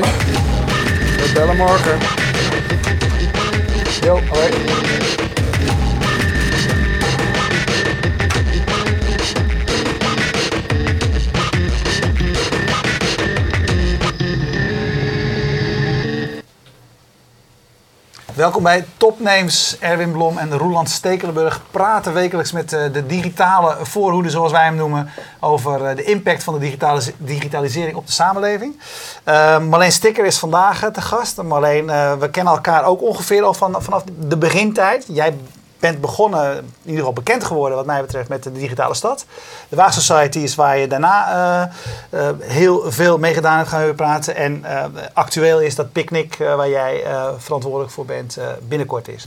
We bellen morgen. Jo, hoi. Welkom bij Topnames. Erwin Blom en Roeland Stekelenburg praten wekelijks met eh, de digitale voorhoede, zoals wij hem noemen, over eh, de impact van de digitale, digitalisering op de samenleving. Uh, Marleen Stikker is vandaag te gast. Marleen, we kennen elkaar ook ongeveer al van, vanaf de begintijd. Jij bent begonnen, in ieder geval bekend geworden wat mij betreft, met de digitale stad. De Waag Society is waar je daarna uh, uh, heel veel mee gedaan hebt, gaan we praten. En uh, actueel is dat picknick waar jij verantwoordelijk voor bent, binnenkort is.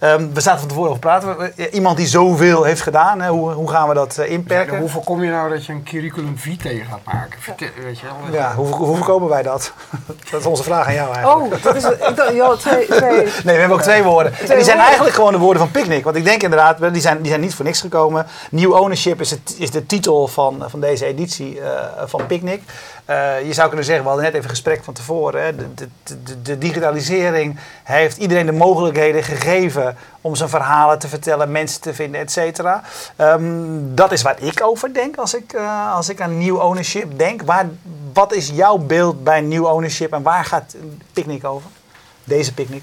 Um, we zaten van tevoren over praten. Iemand die zoveel heeft gedaan, hè, hoe, hoe, gaan we dat inperken? Ja, hoe voorkom je nou dat je een curriculum vitae gaat maken? Weet je wel? Ja, hoe, hoe voorkomen wij dat? dat is onze vraag aan jou eigenlijk. Oh, dat is, ik dacht, joh, twee, twee. Nee, we hebben ook twee woorden. Twee en die zijn eigenlijk gewoon de woorden van picknick. Want ik denk inderdaad, die zijn, die zijn niet voor niks gekomen. New Ownership is, het, is de titel van, van deze editie uh, van Picnic. Uh, je zou kunnen zeggen, we hadden net even gesprek van tevoren. Hè. De, de, de, digitalisering heeft iedereen de mogelijkheden gegeven om zijn verhalen te vertellen, mensen te vinden, et cetera. Um, dat is waar ik over denk als ik, uh, als ik aan New Ownership denk. Wat is jouw beeld bij New Ownership en waar gaat Picnic over? Deze Picnic?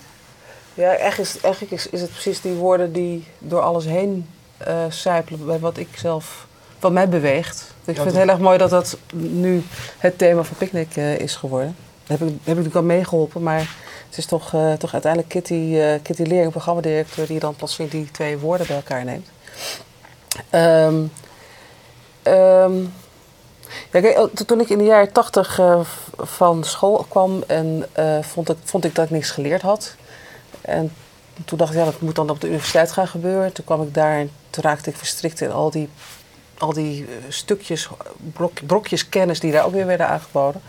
Ja, eigenlijk is, eigenlijk is, is het precies die woorden die door alles heen uh, sijpelen bij wat ik zelf, wat mij beweegt. Ik vind het heel erg mooi dat dat nu het thema van Picnic uh, is geworden. Daar heb ik, heb ik natuurlijk al meegeholpen, maar het is toch, uh, toch uiteindelijk Kitty, uh, Kitty Leering, programmadirecteur, die dan plotseling die twee woorden bij elkaar neemt. Um, um, ja, kijk, toen ik in de jaren tachtig van school kwam en vond, ik, vond ik dat ik niks geleerd had. En toen dacht ik, ja, dat moet dan op de universiteit gaan gebeuren. Toen kwam ik daar en toen raakte ik verstrikt in al die, al die stukjes, brok, brokjes kennis die daar ook weer werden aangeboden.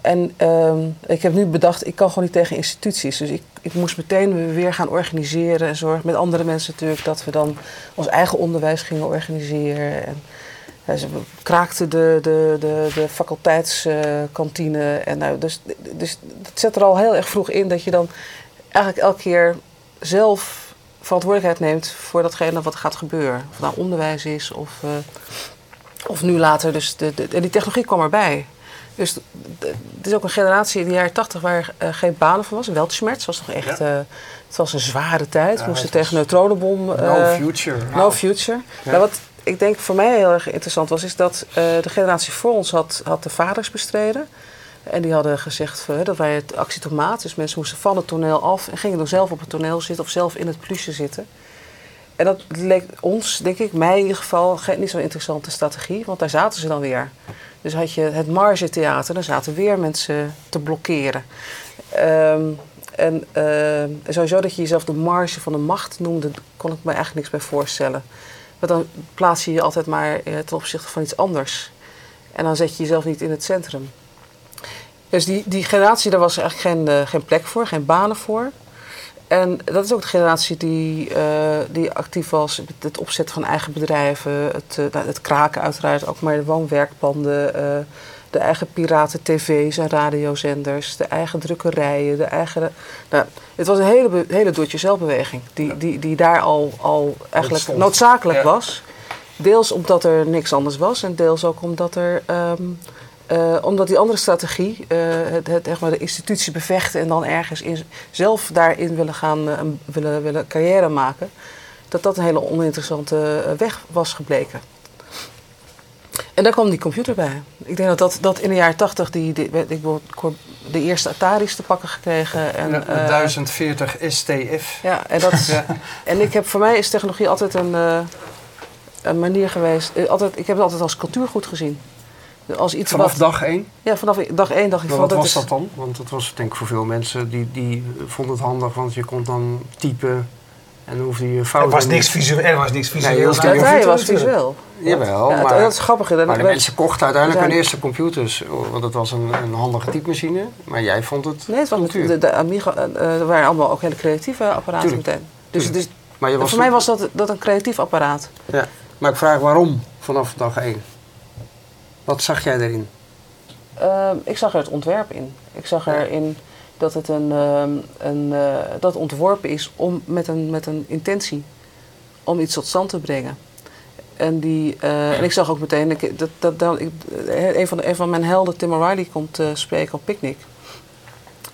En um, ik heb nu bedacht, ik kan gewoon niet tegen instituties. Dus ik, ik moest meteen weer gaan organiseren en zorgen met andere mensen natuurlijk dat we dan ons eigen onderwijs gingen organiseren. En, ja, ze kraakten de, de, de, de faculteitskantine. en nou, dus, dus het zet er al heel erg vroeg in dat je dan eigenlijk elke keer zelf verantwoordelijkheid neemt voor datgene wat gaat gebeuren. Of nou onderwijs is of, uh, of nu later. Dus de, de, en die technologie kwam erbij. Dus het is ook een generatie in de jaren tachtig waar uh, geen banen voor was. Weltschmerz was toch echt... Ja. Uh, het was een zware tijd. Ja, moesten tegen neutronenbom... no future. No future. Ja. Nou, wat ik denk voor mij heel erg interessant was... is dat de generatie voor ons had, had de vaders bestreden... En die hadden gezegd dat wij het actietomaat, dus mensen moesten van het toneel af en gingen dan zelf op het toneel zitten of zelf in het plusje zitten. En dat leek ons, denk ik, mij in ieder geval niet zo'n interessante strategie, want daar zaten ze dan weer. Dus had je het margetheater, dan zaten weer mensen te blokkeren. Um, en uh, sowieso dat je jezelf de marge van de macht noemde, kon ik me eigenlijk niks bij voorstellen. Want dan plaats je je altijd maar ten opzichte van iets anders. En dan zet je jezelf niet in het centrum. Dus die, die generatie, daar was eigenlijk geen, uh, geen plek voor, geen banen voor. En dat is ook de generatie die, uh, die actief was met het opzetten van eigen bedrijven, het, uh, het kraken uiteraard, ook maar de woonwerkpanden, de eigen piraten tv's en radiozenders, de eigen drukkerijen, de eigen... Nou, het was een hele, hele doe-het-jezelf-beweging die, die, die daar al, al eigenlijk noodzakelijk ja. was. Deels omdat er niks anders was en deels ook omdat er... Um, uh, omdat die andere strategie, uh, het, het, echt maar de institutie bevechten en dan ergens in, zelf daarin willen gaan, uh, willen, willen carrière maken, dat dat een hele oninteressante weg was gebleken. En daar kwam die computer bij. Ik denk dat, dat, dat in de jaren tachtig die, die, ik de eerste Atari's te pakken gekregen. En, ja, 1040 STF. Ja, en, dat, ja. en ik heb, voor mij is technologie altijd een, een manier geweest. Altijd, ik heb het altijd als cultuurgoed gezien. Als iets vanaf wat, dag één? Ja, vanaf dag één dacht ik maar van... Wat was is, dat dan? Want dat was denk ik voor veel mensen die, die vonden het handig, want je kon dan typen en dan hoefde je fouten... Er was niks visueel. Er was niks visueel. Nee, hij was visueel. Jawel, ja, maar, dat is grappig. maar de mensen kochten uiteindelijk hun eerste computers, want het was een, een handige typemachine, maar jij vond het Nee, het was met de, de Amiga, uh, er waren allemaal ook hele creatieve apparaten Tuurlijk. meteen. Dus, dus maar je was voor mij was dat, dat een creatief apparaat. Ja, maar ik vraag waarom vanaf dag één? Wat zag jij erin? Uh, ik zag er het ontwerp in. Ik zag erin dat het een, ehm, een, eh, dat ontworpen is om met een, met een intentie om iets tot stand te brengen. En, die, eh, en ik zag ook meteen, ik, dat, dat, dat, ik, eh, een, van de, een van mijn helden, Tim O'Reilly, komt eh, spreken op Picnic.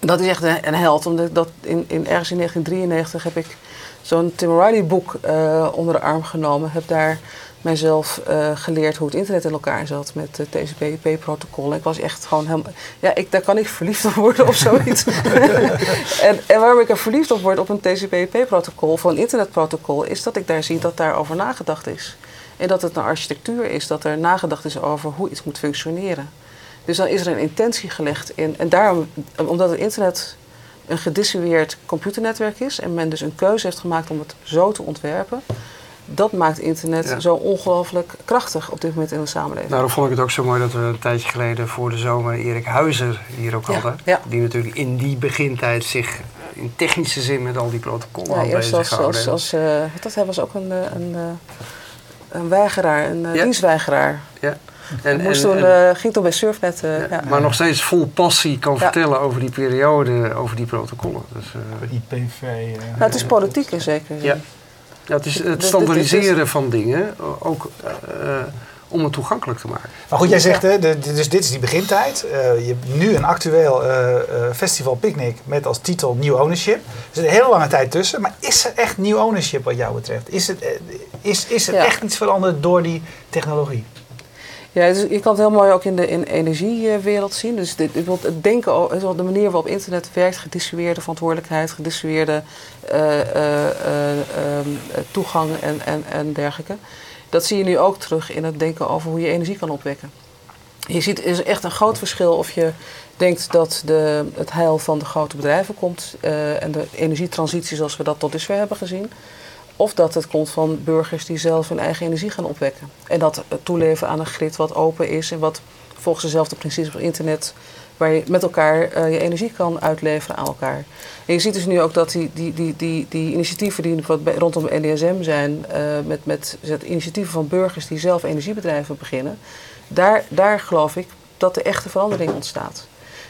Dat is echt een, een held, omdat dat in, in, ergens in 1993 heb ik zo'n Tim O'Reilly boek onder de arm genomen. Heb daar mijzelf eh, geleerd hoe het internet in elkaar zat met het TCP/IP-protocol. Ik was echt gewoon helemaal... Ja, ik, daar kan ik verliefd op worden of zoiets. en, en waarom ik er verliefd op word op een TCP/IP-protocol of een internetprotocol... is dat ik daar zie dat daarover nagedacht is. En dat het een architectuur is, dat er nagedacht is over hoe iets moet functioneren. Dus dan is er een intentie gelegd in. En daarom, omdat het internet een gedissueerd computernetwerk is en men dus een keuze heeft gemaakt om het zo te ontwerpen, dat maakt internet Ja. zo ongelooflijk krachtig op dit moment in de samenleving. Daarom vond ik het ook zo mooi dat we een tijdje geleden voor de zomer Erik Huizer hier ook Ja, hadden. ja. Die natuurlijk in die begintijd zich in technische zin met al die protocollen ja, had eerst als, als, als eh, dat hij was ook een, eh, een, eh, een weigeraar, een Ja. dienstweigeraar. Ja. En, En, moest en- toen, en- eh, ging toen bij Surfnet. eh, ja, ja. Maar nog steeds vol passie kan Ja. vertellen over die periode, over die protocollen. Dus, eh, IPv. eh, Nou, het is politiek in zekere zin. Ja. het is Dit- het standaardiseren van dingen, ook eh, om het toegankelijk te maken. Maar goed, jij zegt, hè, de, de- dus dit is die begintijd. Eh, je hebt nu een actueel eh, eh, festival Picnic met als titel New Ownership. Er zit een hele lange tijd tussen. Maar is er echt New Ownership wat jou betreft? Is, het, eh, is, is er Ja. echt iets veranderd door die technologie? Ja, je kan het heel mooi ook in de in energiewereld zien. Dus dit, het denken, de manier waarop internet werkt, gedissueerde verantwoordelijkheid, gedissueerde eh, eh, eh, ehm, eh, toegang en, en, en dergelijke. Dat zie je nu ook terug in het denken over hoe je energie kan opwekken. Je ziet, is echt een groot verschil of je denkt dat de, het heil van de grote bedrijven komt en de energietransitie zoals we dat tot dusver hebben gezien. Of dat het komt van burgers die zelf hun eigen energie gaan opwekken. En dat toeleveren aan een grid wat open is en wat volgens dezelfde principes op internet, waar je met elkaar eh, je energie kan uitleveren aan elkaar. En je ziet dus nu ook dat die, die, die, die, die initiatieven die rondom NDSM zijn, eh, met, met met initiatieven van burgers die zelf energiebedrijven beginnen, daar, daar geloof ik dat de echte verandering ontstaat.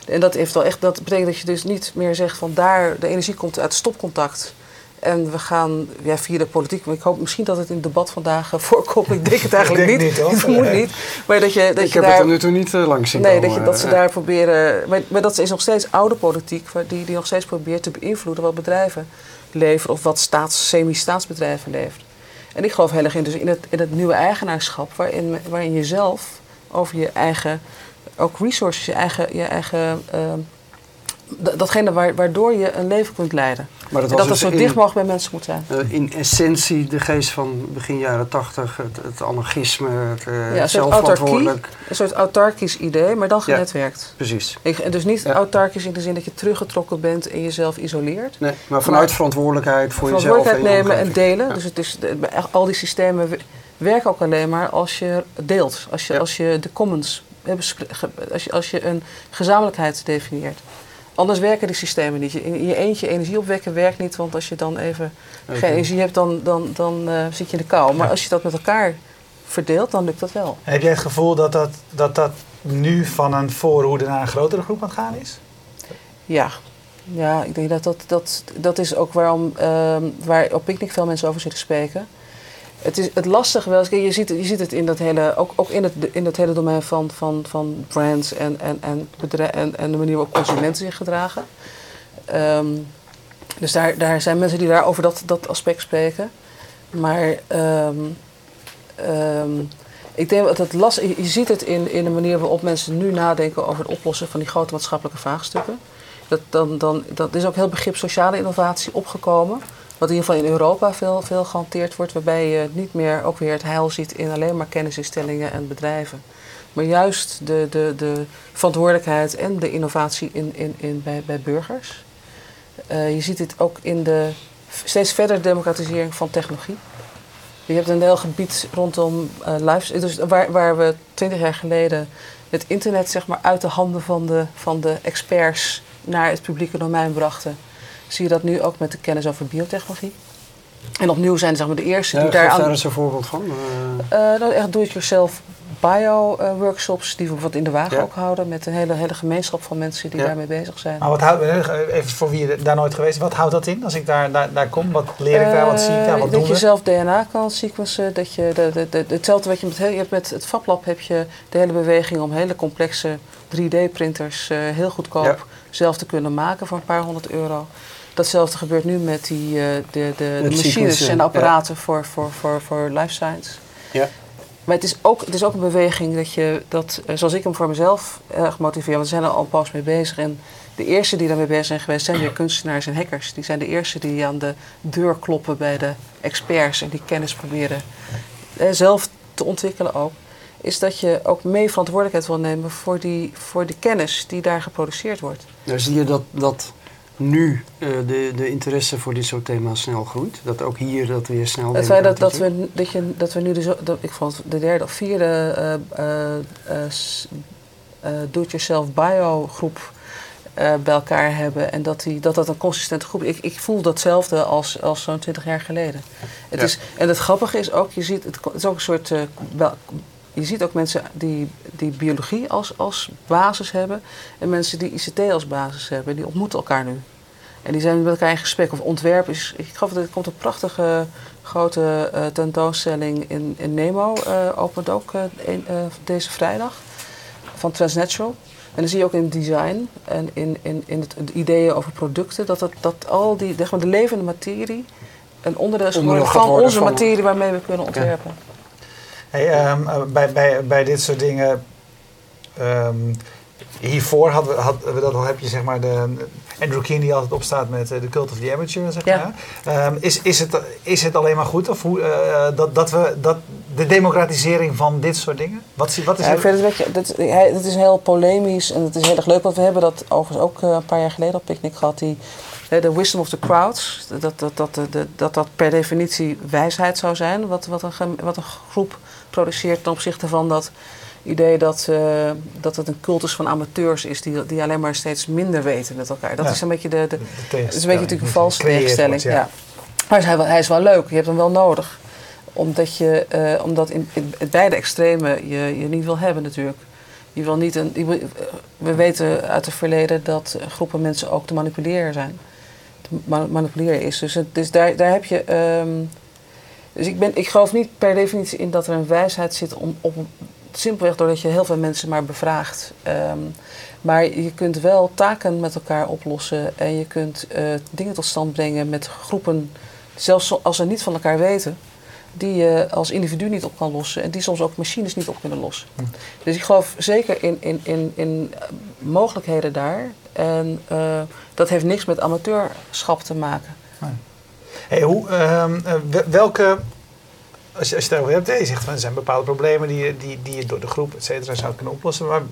En dat, heeft wel echt, dat betekent dat je dus niet meer zegt van daar, de energie komt uit stopcontact. En we gaan ja, via de politiek. Maar ik hoop misschien dat het in het debat vandaag eh, voorkomt. Ik denk het eigenlijk denk niet. niet, ik vermoed niet. Maar dat je, dat ik je heb daar. het tot nu toe niet uh, langs zien Nee, komen. dat, je, dat ze eh, daar proberen. Maar, maar dat is nog steeds oude politiek, die, die nog steeds probeert te beïnvloeden wat bedrijven leveren of wat staats, semi-staatsbedrijven leveren. En ik geloof heel erg in, dus in, het, in het nieuwe eigenaarschap, waarin, waarin je zelf over je eigen, ook resources, je eigen, je eigen ehm, datgene waar, waardoor je een leven kunt leiden. Maar en dat dat dus zo in- dicht mogelijk bij mensen moet zijn. eh, in essentie de geest van begin jaren tachtig, het, het anarchisme, het eh, Ja, een soort autarkie, zelfverantwoordelijk. een soort autarkisch idee, maar dan Ja. genetwerkt. Precies. Ik- dus niet Ja. autarkisch in de zin dat je teruggetrokken bent en jezelf isoleert. Nee, maar vanuit Maar- verantwoordelijkheid voor jezelf. verantwoordelijkheid nemen en delen. Dus het is, de- al die systemen we- werken ook alleen maar als je deelt. Als je, als je de commons, ge- als je, als je een gezamenlijkheid definieert. Anders werken die systemen niet. Je, in je eentje energie opwekken werkt niet, want als je dan even geen energie hebt, dan, dan, dan eh, zit je in de kou. Maar Ja. als je dat met elkaar verdeelt, dan lukt dat wel. Heb jij het gevoel dat dat, dat dat nu van een voorhoede naar een grotere groep aan het gaan is? Ja, ja ik denk dat dat, dat, dat is ook waarom ehm, waar op Picnic veel mensen over zitten spreken. Het, is, het lastige wel, je ziet, je ziet het in dat hele, ook, ook in, het, in het hele domein van, van, van brands en, en, en, en, en de manier waarop consumenten zich gedragen. Ehm, dus daar, daar zijn mensen die daar over dat, dat aspect spreken. Maar ehm, ehm, ik denk dat het last, je ziet het in, in de manier waarop mensen nu nadenken over het oplossen van die grote maatschappelijke vraagstukken. Dat, dan, dan, dat is ook heel begrip sociale innovatie opgekomen. Wat in ieder geval in Europa veel, veel gehanteerd wordt. Waarbij je niet meer ook weer het heil ziet in alleen maar kennisinstellingen en bedrijven. Maar juist de, de, de verantwoordelijkheid en de innovatie in, in, in, bij, bij burgers. Eh, je ziet dit ook in de steeds verdere democratisering van technologie. Je hebt een heel gebied rondom eh live, dus waar, waar we twintig jaar geleden het internet zeg maar, uit de handen van de, van de experts naar het publieke domein brachten, zie je dat nu ook met de kennis over biotechnologie. En opnieuw zijn zeg maar, de eerste Ja, die daar daar aan. eens een voorbeeld van. eh. Eh, nou, echt do-it-yourself bio-workshops die we wat in de wagen Ja. ook houden. Met een hele, hele gemeenschap van mensen die Ja. daarmee bezig zijn. Maar wat houdt, even voor wie daar nooit geweest is, wat houdt dat in als ik daar, daar, daar kom? Wat leer ik daar? Wat zie ik daar? Eh, Wat dat doen je we? zelf DNA kan sequencen. Dat je de, de, de, hetzelfde wat je met, je hebt met het FabLab heb je de hele beweging om hele complexe 3D-printers eh, heel goedkoop Ja. Zelf te kunnen maken voor een paar honderd euro. Datzelfde gebeurt nu met die, eh, de, de, de machines en apparaten voor, voor, voor, voor life science. Ja. Maar het is, ook, het is ook een beweging dat je, dat, eh, zoals ik hem voor mezelf erg motiveer, want we zijn er al pas mee bezig. En de eerste die daarmee bezig zijn geweest zijn weer kunstenaars en hackers. Die zijn de eerste die aan de deur kloppen bij de experts en die kennis proberen eh, zelf te ontwikkelen ook. Is dat je ook mee verantwoordelijkheid wil nemen voor die, voor die kennis die daar geproduceerd wordt. Nou zie je dat, dat nu eh, de, de interesse voor dit soort thema's snel groeit. Dat ook hier dat weer snel Het feit dat, dat, we, dat, je, dat we nu de, zo- dat, ik vond de derde of vierde eh, do-it-yourself bio groep bij elkaar hebben. En dat, die, dat dat een consistente groep is. Ik, ik voel datzelfde als, als zo'n twintig jaar geleden. Het Ja. is, en het grappige is ook, je ziet, het, is ook een soort... je ziet ook mensen die, die biologie als, als basis hebben en mensen die ICT als basis hebben. Die ontmoeten elkaar nu. En die zijn met elkaar in gesprek. Of ontwerp is. Ik geloof dat er komt een prachtige grote eh, tentoonstelling in, in Nemo. eh opent ook eh, een- deze vrijdag. Van Transnatural. En dan zie je ook in design en in, in, in het, de ideeën over producten. Dat, dat, dat al die, zeg maar, de levende materie een onderdeel is geworden van onze materie waarmee we kunnen ontwerpen. Hey, ehm, eh, bij, bij, bij dit soort dingen. ehm, hiervoor hadden we, hadden we dat al, heb je zeg maar de. Andrew Keane die altijd opstaat met eh, de Cult of the Amateur, zeg Ja. maar. Ehm, is, is, het, is het alleen maar goed? Of hoe, eh, dat, dat we dat de democratisering van dit soort dingen? Wat, wat is Ja, ik vind het, dat, hij, dat is heel polemisch en het is heel erg leuk. Want we hebben dat overigens ook eh, een paar jaar geleden op Picnic gehad. Die, eh, de wisdom of the crowds. Dat dat, dat, dat, dat, dat, per definitie wijsheid zou zijn. Wat, wat, een, wat een groep produceert ten opzichte van dat idee dat, eh, dat het een cultus van amateurs is. Die, die alleen maar steeds minder weten met elkaar. Dat Ja. is een beetje de, de, is een beetje natuurlijk een valse tegenstelling. ja. Maar hij is, wel, hij is wel leuk. Je hebt hem wel nodig. Omdat, je, eh, omdat in, in, beide extremen je, je niet wil hebben natuurlijk. Je wil niet een, wil- we weten uit het verleden dat groepen mensen ook te manipuleren zijn. Te ma- manipuleren is. Dus, het, dus daar, daar heb je... ehm, dus ik, ben, ik geloof niet per definitie in dat er een wijsheid zit om, op, simpelweg doordat je heel veel mensen maar bevraagt. Ehm, maar je kunt wel taken met elkaar oplossen en je kunt eh, dingen tot stand brengen met groepen, zelfs als ze niet van elkaar weten, die je als individu niet op kan lossen en die soms ook machines niet op kunnen lossen. Hm. Dus ik geloof zeker in, in, in, in mogelijkheden daar. En eh, dat heeft niks met amateurschap te maken. Hey, hoe, ehm, eh, wel- welke, als je, als je het daarover hebt, je zegt van er zijn bepaalde problemen die, die, die je door de groep, et cetera, zou kunnen oplossen. Maar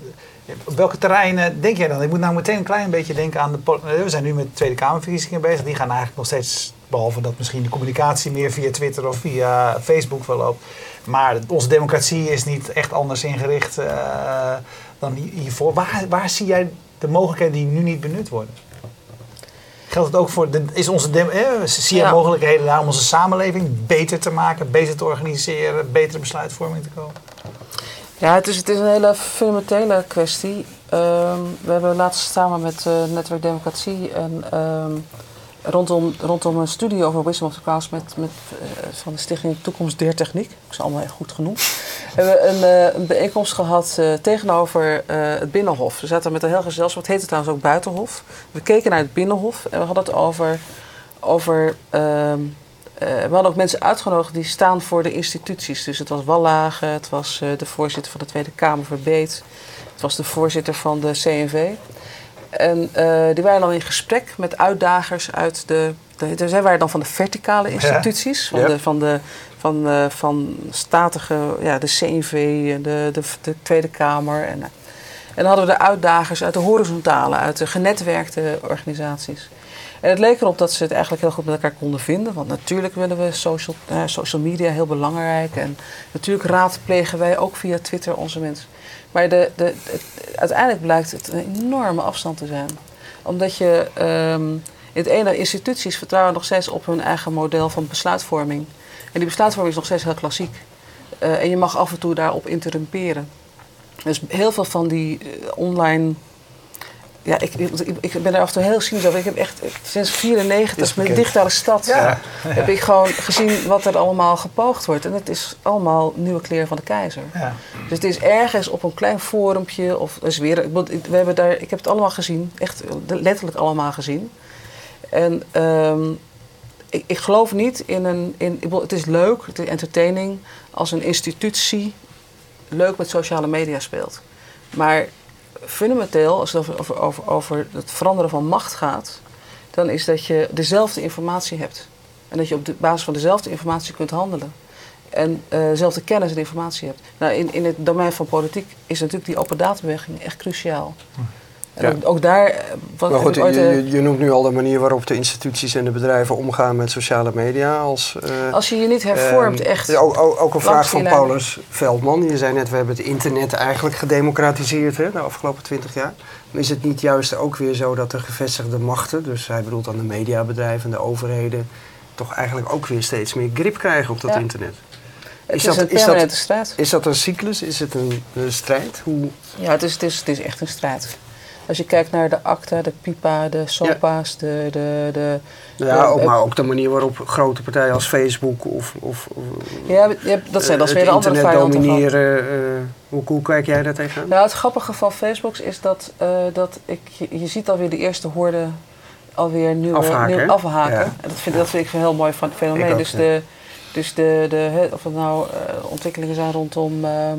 op welke terreinen denk jij dan? Ik moet nou meteen een klein beetje denken aan de. eh, We zijn nu met Tweede Kamerverkiezingen bezig. Die gaan eigenlijk nog steeds, behalve dat misschien de communicatie meer via Twitter of via Facebook verloopt. Maar onze democratie is niet echt anders ingericht eh, dan hi- hiervoor. Waar, waar zie jij de mogelijkheden die nu niet benut worden? Geldt het ook voor, de, is onze dem, eh, zie je Ja. mogelijkheden daar om onze samenleving beter te maken, beter te organiseren, betere besluitvorming te komen? Ja, het is, het is een hele fundamentele kwestie. Ehm, we hebben laatst samen met eh, Netwerk Democratie en ehm, rondom, rondom een studie over Wisdom of the Crowds met, met, eh, van de Stichting Toekomst Der Techniek, ik ze allemaal goed genoemd, hebben we een, eh, een bijeenkomst gehad eh, tegenover het Binnenhof. We zaten met een heel gezelschap, het heette trouwens ook Buitenhof. We keken naar het Binnenhof en we hadden het over, over ehm, eh, we hadden ook mensen uitgenodigd die staan voor de instituties. Dus het was Wallage, het was de voorzitter van de Tweede Kamer Verbeet, het was de voorzitter van de CNV. En eh, die waren dan in gesprek met uitdagers uit de. de zij waren dan van de verticale instituties, van, Ja. de, van, de, van, eh, van statige, ja, de CNV, en de, de, de Tweede Kamer. En, eh, en dan hadden we de uitdagers uit de horizontale, uit de genetwerkte organisaties. En het leek erop dat ze het eigenlijk heel goed met elkaar konden vinden. Want natuurlijk willen we social, eh, social media heel belangrijk. En natuurlijk raadplegen wij ook via Twitter onze mensen. Maar de, de, uiteindelijk blijkt het een enorme afstand te zijn. Omdat je ehm, in het ene instituties vertrouwen nog steeds op hun eigen model van besluitvorming. En die besluitvorming is nog steeds heel klassiek. Eh, en je mag af en toe daarop interrumperen. Dus heel veel van die eh, online. Ja, ik, ik, ben er af en toe heel cynisch over. Ik heb echt sinds 94 met de digitale stad Ja. heb ik gewoon gezien wat er allemaal gepoogd wordt. En het is allemaal nieuwe kleren van de keizer. Ja. Dus het is ergens op een klein forumpje of is weer. We hebben daar, ik heb het allemaal gezien, echt letterlijk allemaal gezien. En ehm, ik, ik geloof niet in een. In, ik bedoel, het is leuk, het is entertaining als een institutie leuk met sociale media speelt. Maar fundamenteel, als het over, over, over, het veranderen van macht gaat, dan is dat je dezelfde informatie hebt. En dat je op de basis van dezelfde informatie kunt handelen. En eh, dezelfde kennis en informatie hebt. Nou, in, in het domein van politiek is natuurlijk die open databeweging echt cruciaal. En ook, ook daar. eh, Wat, Maar goed, je, ooit, eh, je- je noemt nu al de manier waarop de instituties en de bedrijven omgaan met sociale media. Als, eh, als je je niet hervormt, ehm, echt. Ook, ook, ook een vraag van. Paulus Veldman. Je zei net, we hebben het internet eigenlijk gedemocratiseerd hè, de afgelopen twintig jaar. Maar is het niet juist ook weer zo dat de gevestigde machten, dus hij bedoelt dan de mediabedrijven en de overheden, toch eigenlijk ook weer steeds meer grip krijgen op dat Ja. internet? het is is, dat- een is dat-. Is dat een cyclus? Is het een, een strijd? Hoe, Ja, het is, het, is, het is echt een strijd. Als je kijkt naar de ACTA, de PIPA, de SOPA's, de, de, de... ja, ook, maar ook de manier waarop grote partijen als Facebook of, of, of Ja, je hebt- dat, zijn, dat is eh, weer de andere ervan. domineren. eh, hoe, hoe kijk jij daar tegenaan? Nou, het grappige van Facebook is dat, eh, dat ik, je, je ziet alweer de eerste horde alweer nieuwe, Afhaken, nieuw afhaken. Ja. En dat vind, dat vind ik een heel mooi van- fenomeen. Ook, dus ja. de, dus de, de, of het nou ontwikkelingen zijn rondom ehm, eh,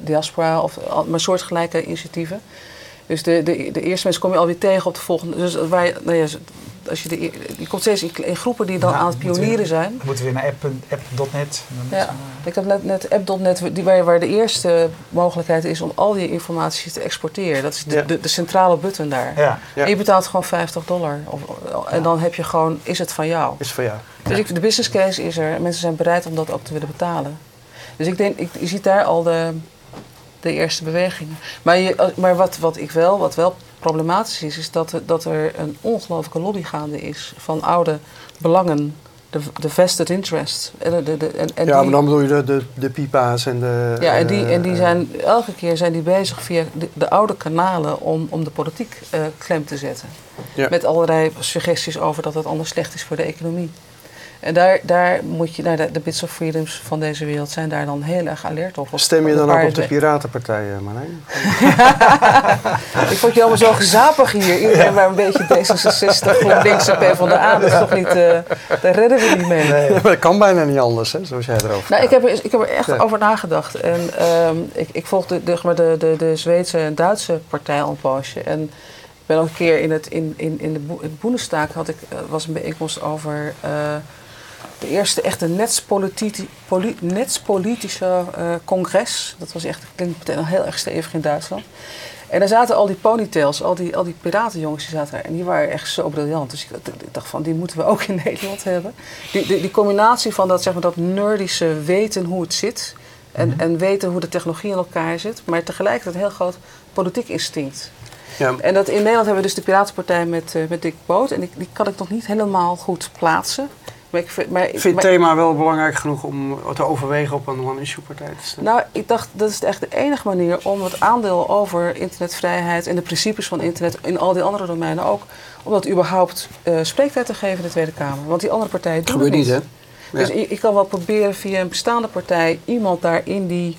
diaspora of al- maar soortgelijke initiatieven. Dus de, de, de eerste mensen kom je alweer tegen op de volgende. Dus waar je, nou ja, als je, de, je komt steeds in, in groepen die dan aan het we- pionieren zijn. Dan moeten we weer naar app- app.net. Dan Ja. eh, Ik heb net, net app.net, die- waar, waar de eerste mogelijkheid is om al die informatie te exporteren. Dat is de, Ja. de, de centrale button daar. ja. Ja. En je betaalt gewoon 50 dollar. Of, en dan heb je gewoon, is het van jou. Is van jou. Dus ik, de business case is er. en Mensen zijn bereid om dat ook te willen betalen. Dus ik denk, ik, je ziet daar al de, de eerste bewegingen. Maar, je, maar wat, wat ik wel, wat wel problematisch is, is dat er, dat er een ongelooflijke lobby gaande is van oude belangen. De, de vested interest. En, de, de, de- en, en ja, maar dan bedoel je de, de, de pipa's en de... ja, en die, en die eh, zijn, elke keer zijn die bezig via de, de oude kanalen om, om de politiek eh, klem te zetten. Ja. Met allerlei suggesties over dat het anders slecht is voor de economie. En daar, daar moet je, nou, de, de bits of freedoms van deze wereld zijn daar dan heel erg alert op. Stem je Op dan ook op de Piratenpartij, Marlijn? Ik vond je allemaal zo gezapig hier. Iedereen maar een beetje D66, GroenLinks en PvdA. Dat is toch niet, eh, daar redden we niet mee. Maar dat kan bijna niet anders, hè, zoals jij erover Nou, ik heb, er, ik heb er echt Ja. over nagedacht. En ehm, ik, ik volg de, de, de, de, de Zweedse en Duitse partij al een poosje. En ik ben ook een keer in het, in, in, in de het Boenestaak had ik, eh, was een bijeenkomst over eh, de eerste echte netspoliti- poli- netspolitische eh, congres. Dat was echt, klinkt meteen al heel erg stevig in Duitsland. En daar zaten al die ponytails, al die, al die piratenjongens, die zaten daar. En die waren echt zo briljant. Dus ik, ik dacht van, die moeten we ook in Nederland hebben. Die, die, die combinatie van dat, zeg maar, dat nerdische weten hoe het zit. En, en weten hoe de technologie in elkaar zit. Maar tegelijkertijd een heel groot politiek instinct. Ja, En dat in Nederland hebben we dus de Piratenpartij met, eh, met Dick Boot. En die, die kan ik nog niet helemaal goed plaatsen. Maar ik vind, maar, ik vind het maar- thema wel belangrijk genoeg om te overwegen op een one-issue-partij te stemmen. Nou, ik dacht dat is echt de enige manier om het aandeel over internetvrijheid en de principes van internet in al die andere domeinen ook, om dat überhaupt eh spreektijd te geven in de Tweede Kamer. Want die andere partijen doen gebeurt het niet, hè? Dus Ja. ik, ik kan wel proberen via een bestaande partij iemand daar in die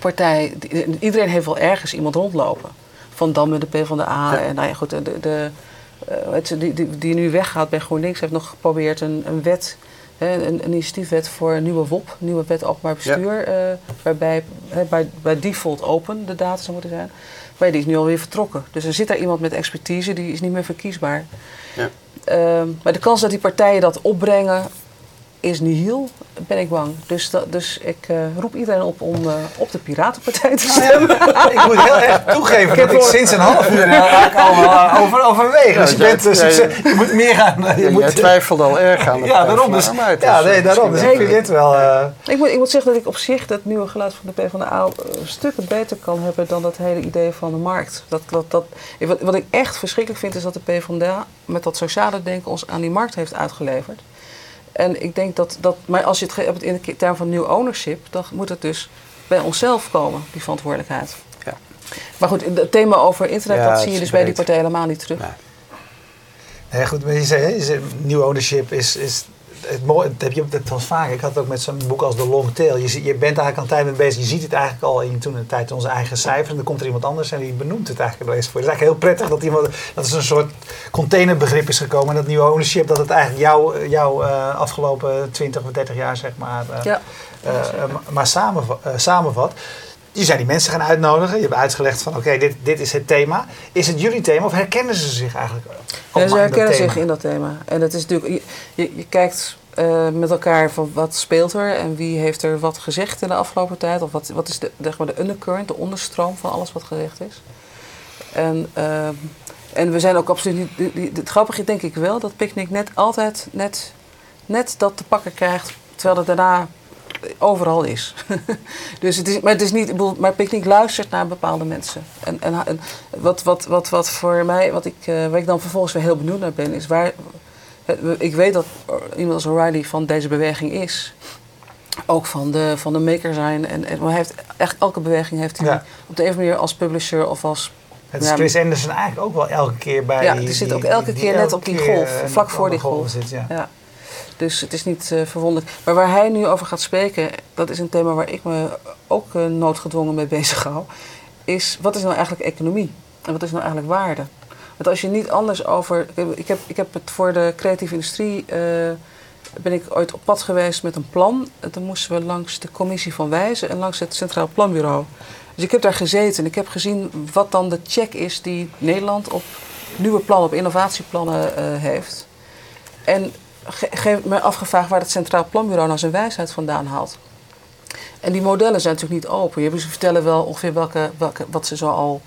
partij. die- iedereen heeft wel ergens iemand rondlopen. Van Dam met de PvdA. Ja. En nou ja, goed, de, de, de, het- die, die, die nu weggaat bij GroenLinks heeft nog geprobeerd een, een wet. hè, Een, een initiatiefwet voor een nieuwe WOP, nieuwe wet openbaar bestuur, eh, waarbij hè, bij, bij default open de data zou moeten zijn. Maar die is nu alweer vertrokken. Dus er zit daar iemand met expertise, die is niet meer verkiesbaar. Ja. Ehm, maar de kans dat die partijen dat opbrengen is nihil, ben ik bang. Dus, dat, dus ik eh, roep iedereen op om eh, op de Piratenpartij te stemmen. ik moet heel erg toegeven Ik dat heb ik sinds een half uur eigenlijk al eh, over, overweeg. Dus je, bent, dus je moet meer gaan. Je Ja, moet, jij twijfelt al erg aan de ja, daarom. Dus, ja, nee, daarom. Dus ik vind dit wel... eh, ik, moet, ik moet zeggen dat ik op zich dat nieuwe geluid van de PvdA een stuk beter kan hebben dan dat hele idee van de markt. Dat, dat, dat, wat, wat ik echt verschrikkelijk vind is dat de PvdA met dat sociale denken ons aan die markt heeft uitgeleverd. En ik denk dat, dat maar als je het hebt in de term van new ownership, dan moet het dus bij onszelf komen, die verantwoordelijkheid. Ja. Maar goed, het thema over internet, Ja, dat zie je dus bij die partij helemaal niet terug. Nee. Goed, maar je zei, hè, je zei, nieuw ownership is, is het mooie, dat heb je dat was vaak. Ik had het ook met zo'n boek als The Long Tail. Je, je bent eigenlijk al een tijd mee bezig. Je ziet het eigenlijk al in toen een tijd onze eigen cijfers. En dan komt er iemand anders en die benoemt het eigenlijk wel eens voor. Het is eigenlijk heel prettig dat iemand, dat er een soort containerbegrip is gekomen. En dat nieuwe ownership, dat het eigenlijk jouw jou, eh, afgelopen 20 of 30 jaar, zeg maar, eh, Ja. eh, maar samenva- eh, samenvat. Je zijn die mensen gaan uitnodigen. Je hebt uitgelegd van oké, dit, dit is het thema. Is het jullie thema of herkennen ze zich eigenlijk? Ja, ze dat herkennen zich in dat thema. En het is natuurlijk, je, je, je kijkt eh, met elkaar van wat speelt er en wie heeft er wat gezegd in de afgelopen tijd. Of wat, wat is de, zeg maar de undercurrent, de onderstroom van alles wat gezegd is. En, ehm, en we zijn ook absoluut niet. die- die- Het grappige denk ik wel dat Picnic net altijd net, net dat te pakken krijgt, terwijl het daarna overal is. dus het is, maar het is niet, bedoel, maar Picnic luistert naar bepaalde mensen. En, en, en wat, wat, wat, wat voor mij, wat ik, eh, waar ik dan vervolgens weer heel benieuwd naar ben, is waar. eh, Ik weet dat iemand als O'Reilly van deze beweging is. Ook van de, van de maker zijn. En, en maar hij heeft, echt elke beweging heeft hij Ja. op de een of andere manier als publisher of als Het is Chris Anderson eigenlijk ook wel elke keer bij Ja, die... die zit ook elke die keer net op die golf, vlak voor die golf. Zit, ja. Ja. Dus het is niet eh, verwonderlijk. Maar waar hij nu over gaat spreken, dat is een thema waar ik me ook eh, noodgedwongen mee bezig hou. Is wat is nou eigenlijk economie? En wat is nou eigenlijk waarde? Want als je niet anders over. Ik heb, ik heb het voor de creatieve industrie. eh, ben ik ooit op pad geweest met een plan. Toen moesten we langs de commissie van Wijzen en langs het Centraal Planbureau. Dus ik heb daar gezeten en ik heb gezien wat dan de check is die Nederland op nieuwe plannen, op innovatieplannen heeft. En ge- ge- me afgevraagd waar het Centraal Planbureau nou zijn wijsheid vandaan haalt. En die modellen zijn natuurlijk niet open. Je, ze vertellen wel ongeveer welke, welke, wat ze zo al,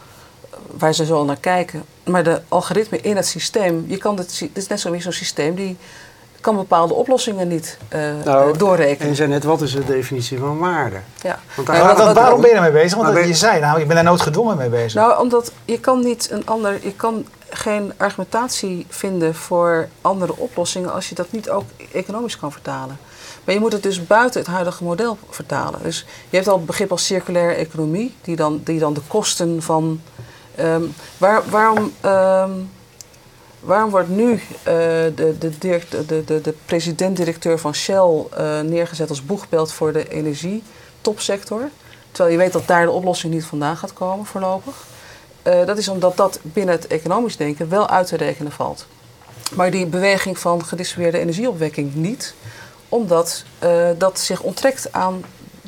waar ze zo al naar kijken. Maar de algoritme in het systeem, je kan dit, sy- dit is net zo weer zo'n systeem die kan bepaalde oplossingen niet eh, Nou, eh, En doorrekenen. je zei net, wat is de definitie van waarde? Ja. Want daar wat- wat- wat- waarom ben je daarmee bezig? Want Maar dat- ben- je zei, nou, ik ben daar noodgedwongen mee bezig. Nou, omdat je kan niet een ander, je kan geen argumentatie vinden voor andere oplossingen als je dat niet ook economisch kan vertalen. Maar je moet het dus buiten het huidige model vertalen. Dus je hebt al het begrip als circulaire economie, die dan, die dan de kosten van. ehm, waar, waarom, ehm, waarom wordt nu eh, de, de, de, de, de president-directeur van Shell eh, neergezet als boegbeeld voor de energietopsector? Terwijl je weet dat daar de oplossing niet vandaan gaat komen voorlopig. Eh, dat is omdat dat binnen het economisch denken wel uit te rekenen valt. Maar die beweging van gedistribueerde energieopwekking niet, omdat eh, dat zich onttrekt aan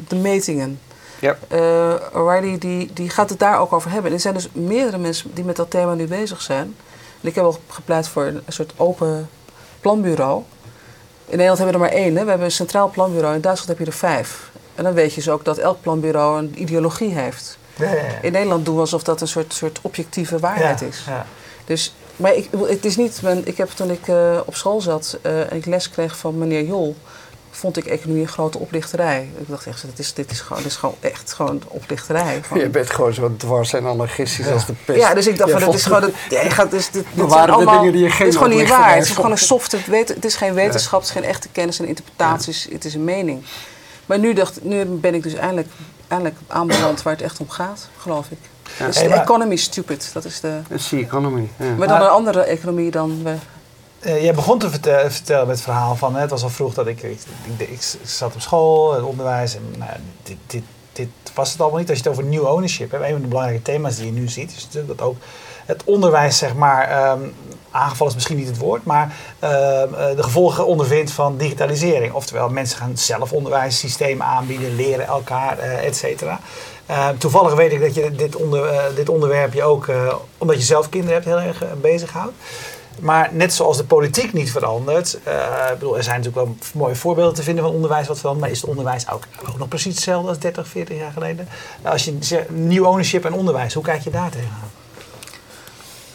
de metingen. Ja. Eh, O'Reilly die, die gaat het daar ook over hebben. En er zijn dus meerdere mensen die met dat thema nu bezig zijn. En ik heb al gepleit voor een soort open planbureau. In Nederland hebben we er maar één. Hè? We hebben een centraal planbureau. In Duitsland heb je er vijf. En dan weet je dus ook dat elk planbureau een ideologie heeft. In Nederland doen we alsof dat een soort, soort objectieve waarheid is. ja. Dus, maar ik, het is niet, ik heb toen ik eh, op school zat eh, en ik les kreeg van meneer Jol, vond ik economie een grote oplichterij. Ik dacht echt, dit is, dit is, gewoon, dit is gewoon echt gewoon oplichterij. Gewoon- Je bent gewoon zo dwars en anarchistisch als de pest. ja, dus ik dacht van, dit is gewoon... Het, ja, je gaat, dit, dit Maar zijn waren de allemaal, dingen die je geen dit is gewoon niet waar. Het is gewoon een soft... Het, weet, het is geen wetenschap, het is geen echte kennis en interpretaties. Het is een mening. Maar nu, dacht, nu ben ik dus eindelijk, eindelijk aanbeland waar het echt om gaat, geloof ik. Ja. Dus Hey, de maar- economy is stupid. Dat is de... Dat is the economy. Ja. Maar dan Maar- een andere economie dan we. Eh, jij begon te verte- vertellen met het verhaal van, hè, het was al vroeg dat ik, ik, ik, ik zat op school, het onderwijs en nou, dit, dit, dit was het allemaal niet. Als je het over new ownership hebt, een van de belangrijke thema's die je nu ziet, is natuurlijk dat ook het onderwijs, zeg maar, ehm, aangevallen is misschien niet het woord, maar ehm, eh, de gevolgen ondervindt van digitalisering. Oftewel, mensen gaan zelf onderwijssystemen aanbieden, leren elkaar, eh et cetera. Eh, toevallig weet ik dat je dit, onder, eh, dit onderwerp je ook, omdat je zelf kinderen hebt, heel erg uh, bezighoudt. Maar net zoals de politiek niet verandert, eh, bedoel, er zijn natuurlijk wel mooie voorbeelden te vinden van onderwijs wat verandert, maar is het onderwijs ook, ook nog precies hetzelfde als 30, 40 jaar geleden? Als je zegt nieuw ownership en onderwijs, hoe kijk je daar tegenaan?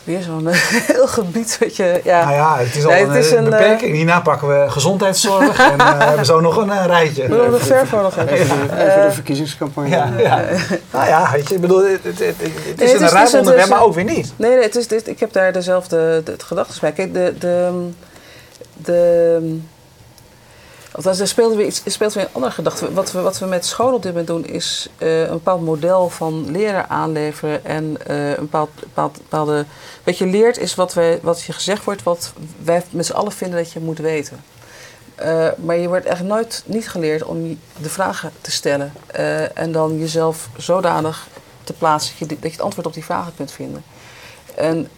Weer zo'n eh, heel gebied wat je. Ja. Nou ja, het is al Nee, een, is eh, een, eh, beperking. Hierna pakken we gezondheidszorg en eh, hebben zo nog een rijtje. We nog ver voor nog even. Even, de, even de verkiezingscampagne. Ja, ja. Nou ja, weet je, ik bedoel, het, het, het, het is Nee, het een dus- het onderwerp, is- maar ook weer niet. Nee, nee het is, dit, ik heb daar dezelfde de, het gedachten bij. Kijk, de, de, de, Althans, er speelt weer, iets, speelt een andere gedachte. Wat we, wat we met school op dit moment doen, is eh, een bepaald model van leren aanleveren. En eh, een bepaald, bepaald, bepaalde. Wat je leert is wat, wij, wat je gezegd wordt, wat wij met z'n allen vinden dat je moet weten. Eh, maar je wordt echt nooit niet geleerd om de vragen te stellen. en dan jezelf zodanig te plaatsen dat je, dat je het antwoord op die vragen kunt vinden. En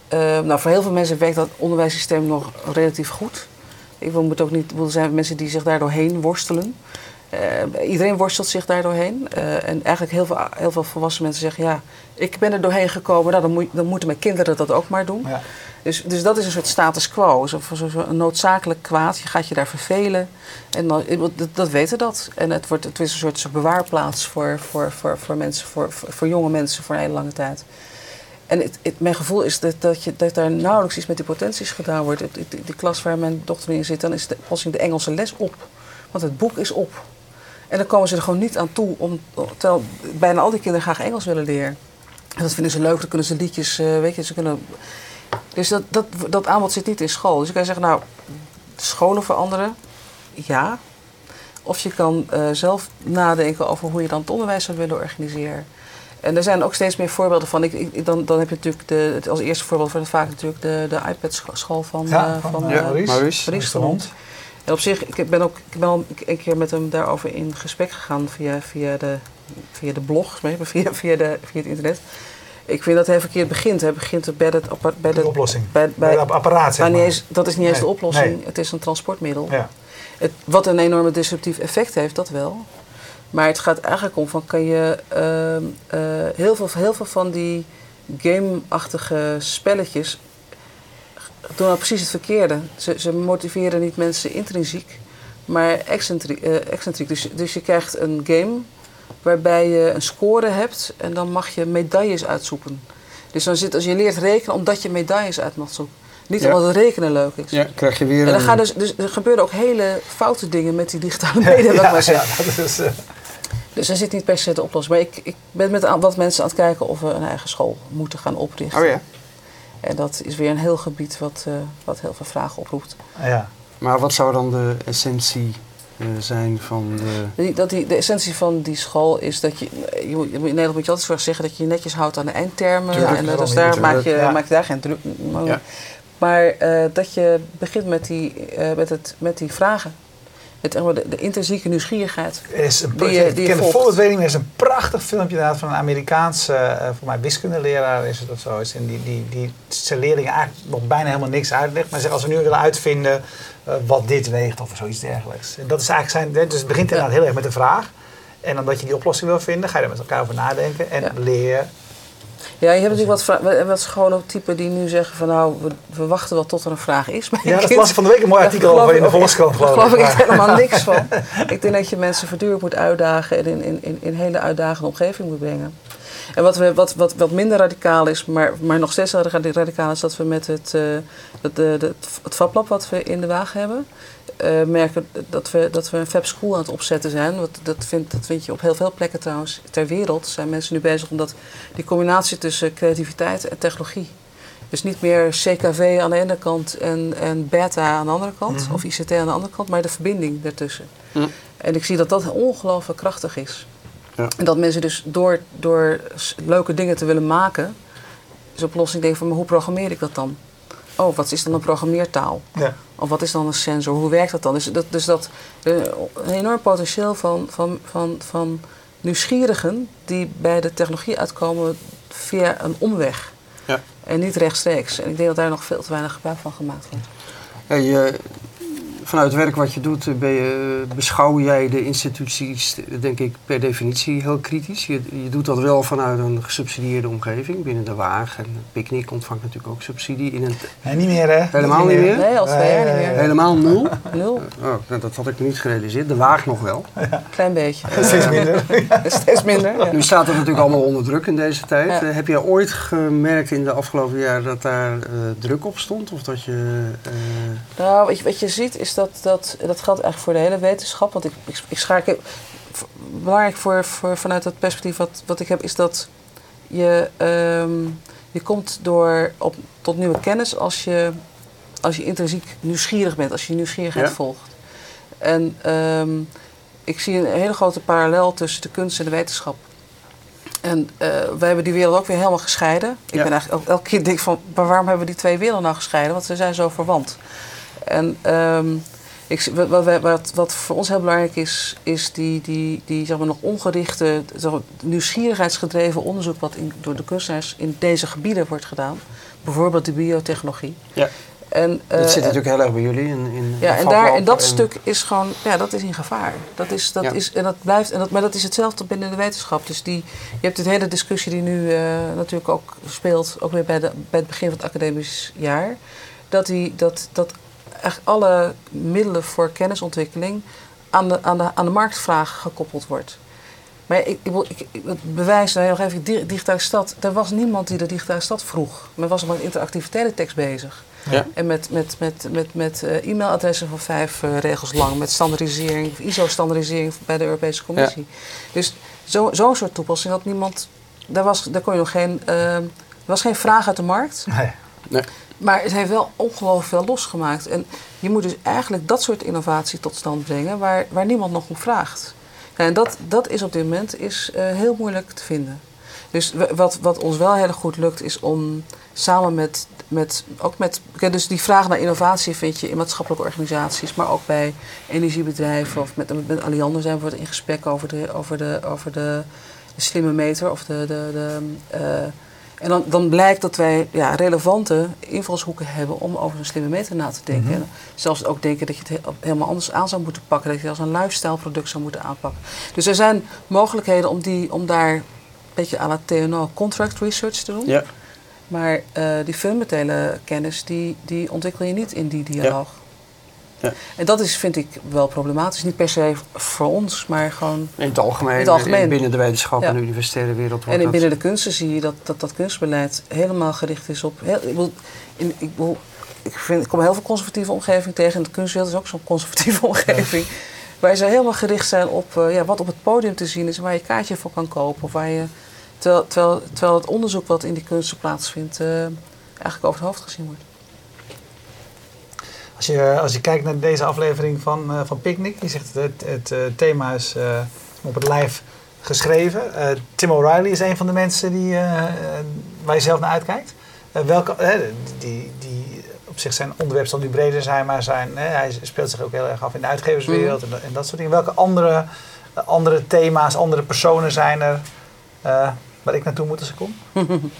nou, voor heel veel mensen werkt dat onderwijssysteem nog relatief goed. Ik wil, moet ook niet, er zijn mensen die zich daar doorheen worstelen. Eh, iedereen worstelt zich daar doorheen. Eh, en eigenlijk heel veel, heel veel volwassen mensen zeggen: Ja, ik ben er doorheen gekomen, nou, dan, moet, dan moeten mijn kinderen dat ook maar doen. Ja. Dus, dus dat is een soort status quo, zo, zo, zo een noodzakelijk kwaad. Je gaat je daar vervelen. En dan, dat, dat weten dat. En het, wordt, het is een soort, soort bewaarplaats voor, voor, voor, voor, mensen, voor, voor, voor jonge mensen voor een hele lange tijd. En het, het- mijn gevoel is dat, dat, je, dat daar nauwelijks iets met die potenties gedaan wordt. Het- die klas waar mijn dochter in zit, dan is de, plotseling de Engelse les op. Want het boek is op. En dan komen ze er gewoon niet aan toe. Om, terwijl bijna al die kinderen graag Engels willen leren. En dat vinden ze leuk, dan kunnen ze liedjes, eh, weet je, ze kunnen... Dus dat, dat, dat aanbod zit niet in school. Dus je kan zeggen, nou, scholen veranderen, ja. Of je kan eh, zelf nadenken over hoe je dan het onderwijs zou willen organiseren. En er zijn ook steeds meer voorbeelden van. Ik, ik- dan, dan heb je natuurlijk de, als eerste voorbeeld wordt het vaak natuurlijk de, de iPad-school van, Ja, eh, van, van eh, eh, Maurice. En op zich, ik ben ook ik ben al een keer met hem daarover in gesprek gegaan via, via, de, via de blog, via, via, de, via het internet. Ik vind dat hij verkeerd begint. Hij begint bij het bij De de, oplossing. bij, Bij apparaat, zeg maar niet maar. eens, dat is niet eens Nee, de oplossing. nee. Het is een transportmiddel. Ja. Het, wat een enorme disruptief effect heeft, dat wel. Maar het gaat eigenlijk om van kan je ehm, eh, heel, veel, heel veel van die game-achtige spelletjes doen nou precies het verkeerde. Ze, ze motiveren niet mensen intrinsiek, maar excentriek. eh, excentriek. Dus, dus je krijgt een game waarbij je een score hebt en dan mag je medailles uitzoeken. Dus dan zit, als je leert rekenen omdat je medailles uit mag zoeken. Niet Ja. omdat het rekenen leuk is. Ja, krijg je weer En dan een- gaan dus, dus er gebeuren ook hele foute dingen met die digitale media, wil ik Ja, maar zeggen. ja, dat is, eh, Dus daar zit niet per se de oplossing. Maar ik, ik ben met wat mensen aan het kijken of we een eigen school moeten gaan oprichten. Oh ja. En dat is weer een heel gebied wat, eh, wat heel veel vragen oproept. ja. Maar wat zou dan de essentie eh, zijn van de... Die, dat die, de essentie van die school is dat je, je moet- in Nederland moet je altijd zorg zeggen dat je je netjes houdt aan de eindtermen. Tuurlijk, en eh, daarom dus daar maak je, Ja. maak je daar geen druk om. Ja. Maar eh, dat je begint met die, eh, met het, met die vragen. Het, maar, de, de intrinsieke nieuwsgierigheid. Er is een, Die je- ik die ken. Er is een prachtig filmpje inderdaad van een Amerikaanse, eh, voor mij wiskundeleraar is het of zo. is. En die, die, die zijn leerlingen eigenlijk nog bijna helemaal niks uitlegt. Maar zegt, als we nu willen uitvinden eh, wat dit weegt of zoiets dergelijks. En dat is eigenlijk zijn, dus het begint inderdaad heel erg met de vraag. En omdat je die oplossing wil vinden, ga je er met elkaar over nadenken. En Ja. leer Ja, je hebt natuurlijk wat, wat scholentypen die nu zeggen van nou, we, we wachten wel tot er een vraag is. bij Ja, dat was van de week een mooi artikel over in de Volkskrant, Daar geloof ik. helemaal niks van. Ik denk dat je mensen voortdurend moet uitdagen en in, in, in, in hele uitdagende omgeving moet brengen. En wat, we, wat, wat, wat minder radicaal is, maar, maar nog steeds radi- radicaal is, dat we met het, het, de, de, het FabLab wat we in de waag hebben, eh, merken dat we, dat we een Fab School aan het opzetten zijn. Wat, dat, vind, dat vind je op heel veel plekken trouwens ter wereld. Zijn mensen nu bezig omdat die combinatie tussen creativiteit en technologie. Dus niet meer CKV aan de ene kant en, en beta aan de andere kant, Mhm. of ICT aan de andere kant, maar de verbinding daartussen. En ik zie dat dat ongelooflijk krachtig is. Ja. En dat mensen dus door, door leuke dingen te willen maken, op oplossing denken van, maar hoe programmeer ik dat dan? Oh, wat is dan een programmeertaal? Ja. Of wat is dan een sensor? Hoe werkt dat dan? Dus dat, dus dat een enorm potentieel van, van, van, van nieuwsgierigen die bij de technologie uitkomen via een omweg. Ja. En niet rechtstreeks. En ik denk dat daar nog veel te weinig gebruik van gemaakt wordt. Ja, je, vanuit het werk wat je doet, eh, ben je, beschouw jij de instituties, denk ik, per definitie heel kritisch. Je, je doet dat wel vanuit een gesubsidieerde omgeving. Binnen de Waag en Picnic ontvangt natuurlijk ook subsidie. In een, Nee, niet meer hè? Helemaal niet meer? Nee, al twee jaar niet meer. helemaal nul. Nul, Oh, nou, dat had ik niet gerealiseerd. De Waag nog wel. klein beetje. Steeds minder. Steeds minder. ja. Nu staat het natuurlijk allemaal onder druk in deze tijd. Ja. Eh, heb je ooit gemerkt in de afgelopen jaren dat daar eh, druk op stond? Of dat je... eh, Nou, wat je, wat je ziet is dat, dat, dat geldt eigenlijk voor de hele wetenschap. Want ik, ik, ik belangrijk voor, voor, vanuit het perspectief wat, wat ik heb, is dat je, ehm, je komt door op, tot nieuwe kennis als je, als je intrinsiek nieuwsgierig bent, als je nieuwsgierigheid Ja. volgt. En ehm, ik zie een hele grote parallel tussen de kunst en de wetenschap. En uh, wij hebben die wereld ook weer helemaal gescheiden. Ik Ja. ben eigenlijk elke keer denk van, maar waarom hebben we die twee werelden nou gescheiden? Want ze zijn zo verwant. En ehm, ik, wat, wat, wat, voor ons heel belangrijk is, is die, die, die zeg maar, nog ongerichte, nieuwsgierigheidsgedreven onderzoek wat in, door de kunstenaars in deze gebieden wordt gedaan. Bijvoorbeeld de biotechnologie. Ja. En, Dat eh, zit natuurlijk heel erg bij jullie. In, in ja, en, daar, en dat en- stuk is gewoon, ja, dat is in gevaar. Dat is, dat Ja. is, en dat blijft, en dat, maar dat is hetzelfde binnen de wetenschap. Dus die, je hebt de hele discussie die nu eh, natuurlijk ook speelt, ook weer bij, de, bij het begin van het academisch jaar. Dat, die, dat, dat echt alle middelen voor kennisontwikkeling aan de, aan de, aan de marktvraag gekoppeld wordt. Maar ik, ik, wil- ik, ik- het bewijs, nou nog even, di- digitale stad. Er was niemand die de digitale stad vroeg. Men was met interactieve teletext bezig. Ja. En met, met, met, met, met eh, e-mailadressen van vijf eh, regels lang. Met standaardisering, of ISO-standaardisering bij de Europese Commissie. Dus zo- zo'n soort toepassing had niemand... Daar, was, daar kon je nog geen... eh, er was geen vraag uit de markt. Nee. Maar het heeft wel ongelooflijk veel losgemaakt. En je moet dus eigenlijk dat soort innovatie tot stand brengen waar, waar niemand nog om vraagt. En dat, dat is op dit moment is, eh, heel moeilijk te vinden. Dus wat, wat ons wel heel erg goed lukt is om samen met, met ook met, dus die vraag naar innovatie vind je in maatschappelijke organisaties, maar ook bij energiebedrijven of met, met Alliander zijn we in gesprek over de, over de, over de, de slimme meter of de, de, de eh, en dan, dan blijkt dat wij ja, relevante invalshoeken hebben om over een slimme meter na te denken. En zelfs ook denken dat je het he- helemaal anders aan zou moeten pakken. Dat je het als een lifestyle product zou moeten aanpakken. Dus er zijn mogelijkheden om, die, om daar een beetje à la TNO contract research te doen. Ja. Maar eh, die fundamentele kennis, die, die ontwikkel je niet in die dialoog. Ja. En dat is, vind ik, wel problematisch. Niet per se voor ons, maar gewoon... In het algemeen, In het algemeen. binnen de wetenschap Ja. en de universitaire wereld En in dat... binnen de kunsten zie je dat dat, dat kunstbeleid helemaal gericht is op... Heel, ik, bedoel, in, ik, bedoel, ik, vind, ik kom heel veel conservatieve omgeving tegen. En de kunstwereld is ook zo'n conservatieve omgeving. Waar ze helemaal gericht zijn op eh, ja, wat op het podium te zien is... en waar je kaartje voor kan kopen. Of waar je, terwijl, terwijl, terwijl het onderzoek wat in die kunsten plaatsvindt... eh, eigenlijk over het hoofd gezien wordt. Als je, als je kijkt naar deze aflevering van, eh, van Picnic, je zegt het, het, eh, thema is eh, op het lijf geschreven. Tim O'Reilly is een van de mensen die, waar je zelf naar uitkijkt. Welke, die, die op zich zijn onderwerpen zal nu breder zijn, maar zijn, hij speelt zich ook heel erg af in de uitgeverswereld en, dat- en dat soort dingen. Welke andere, andere thema's, andere personen zijn er waar ik naartoe moet als ik kom?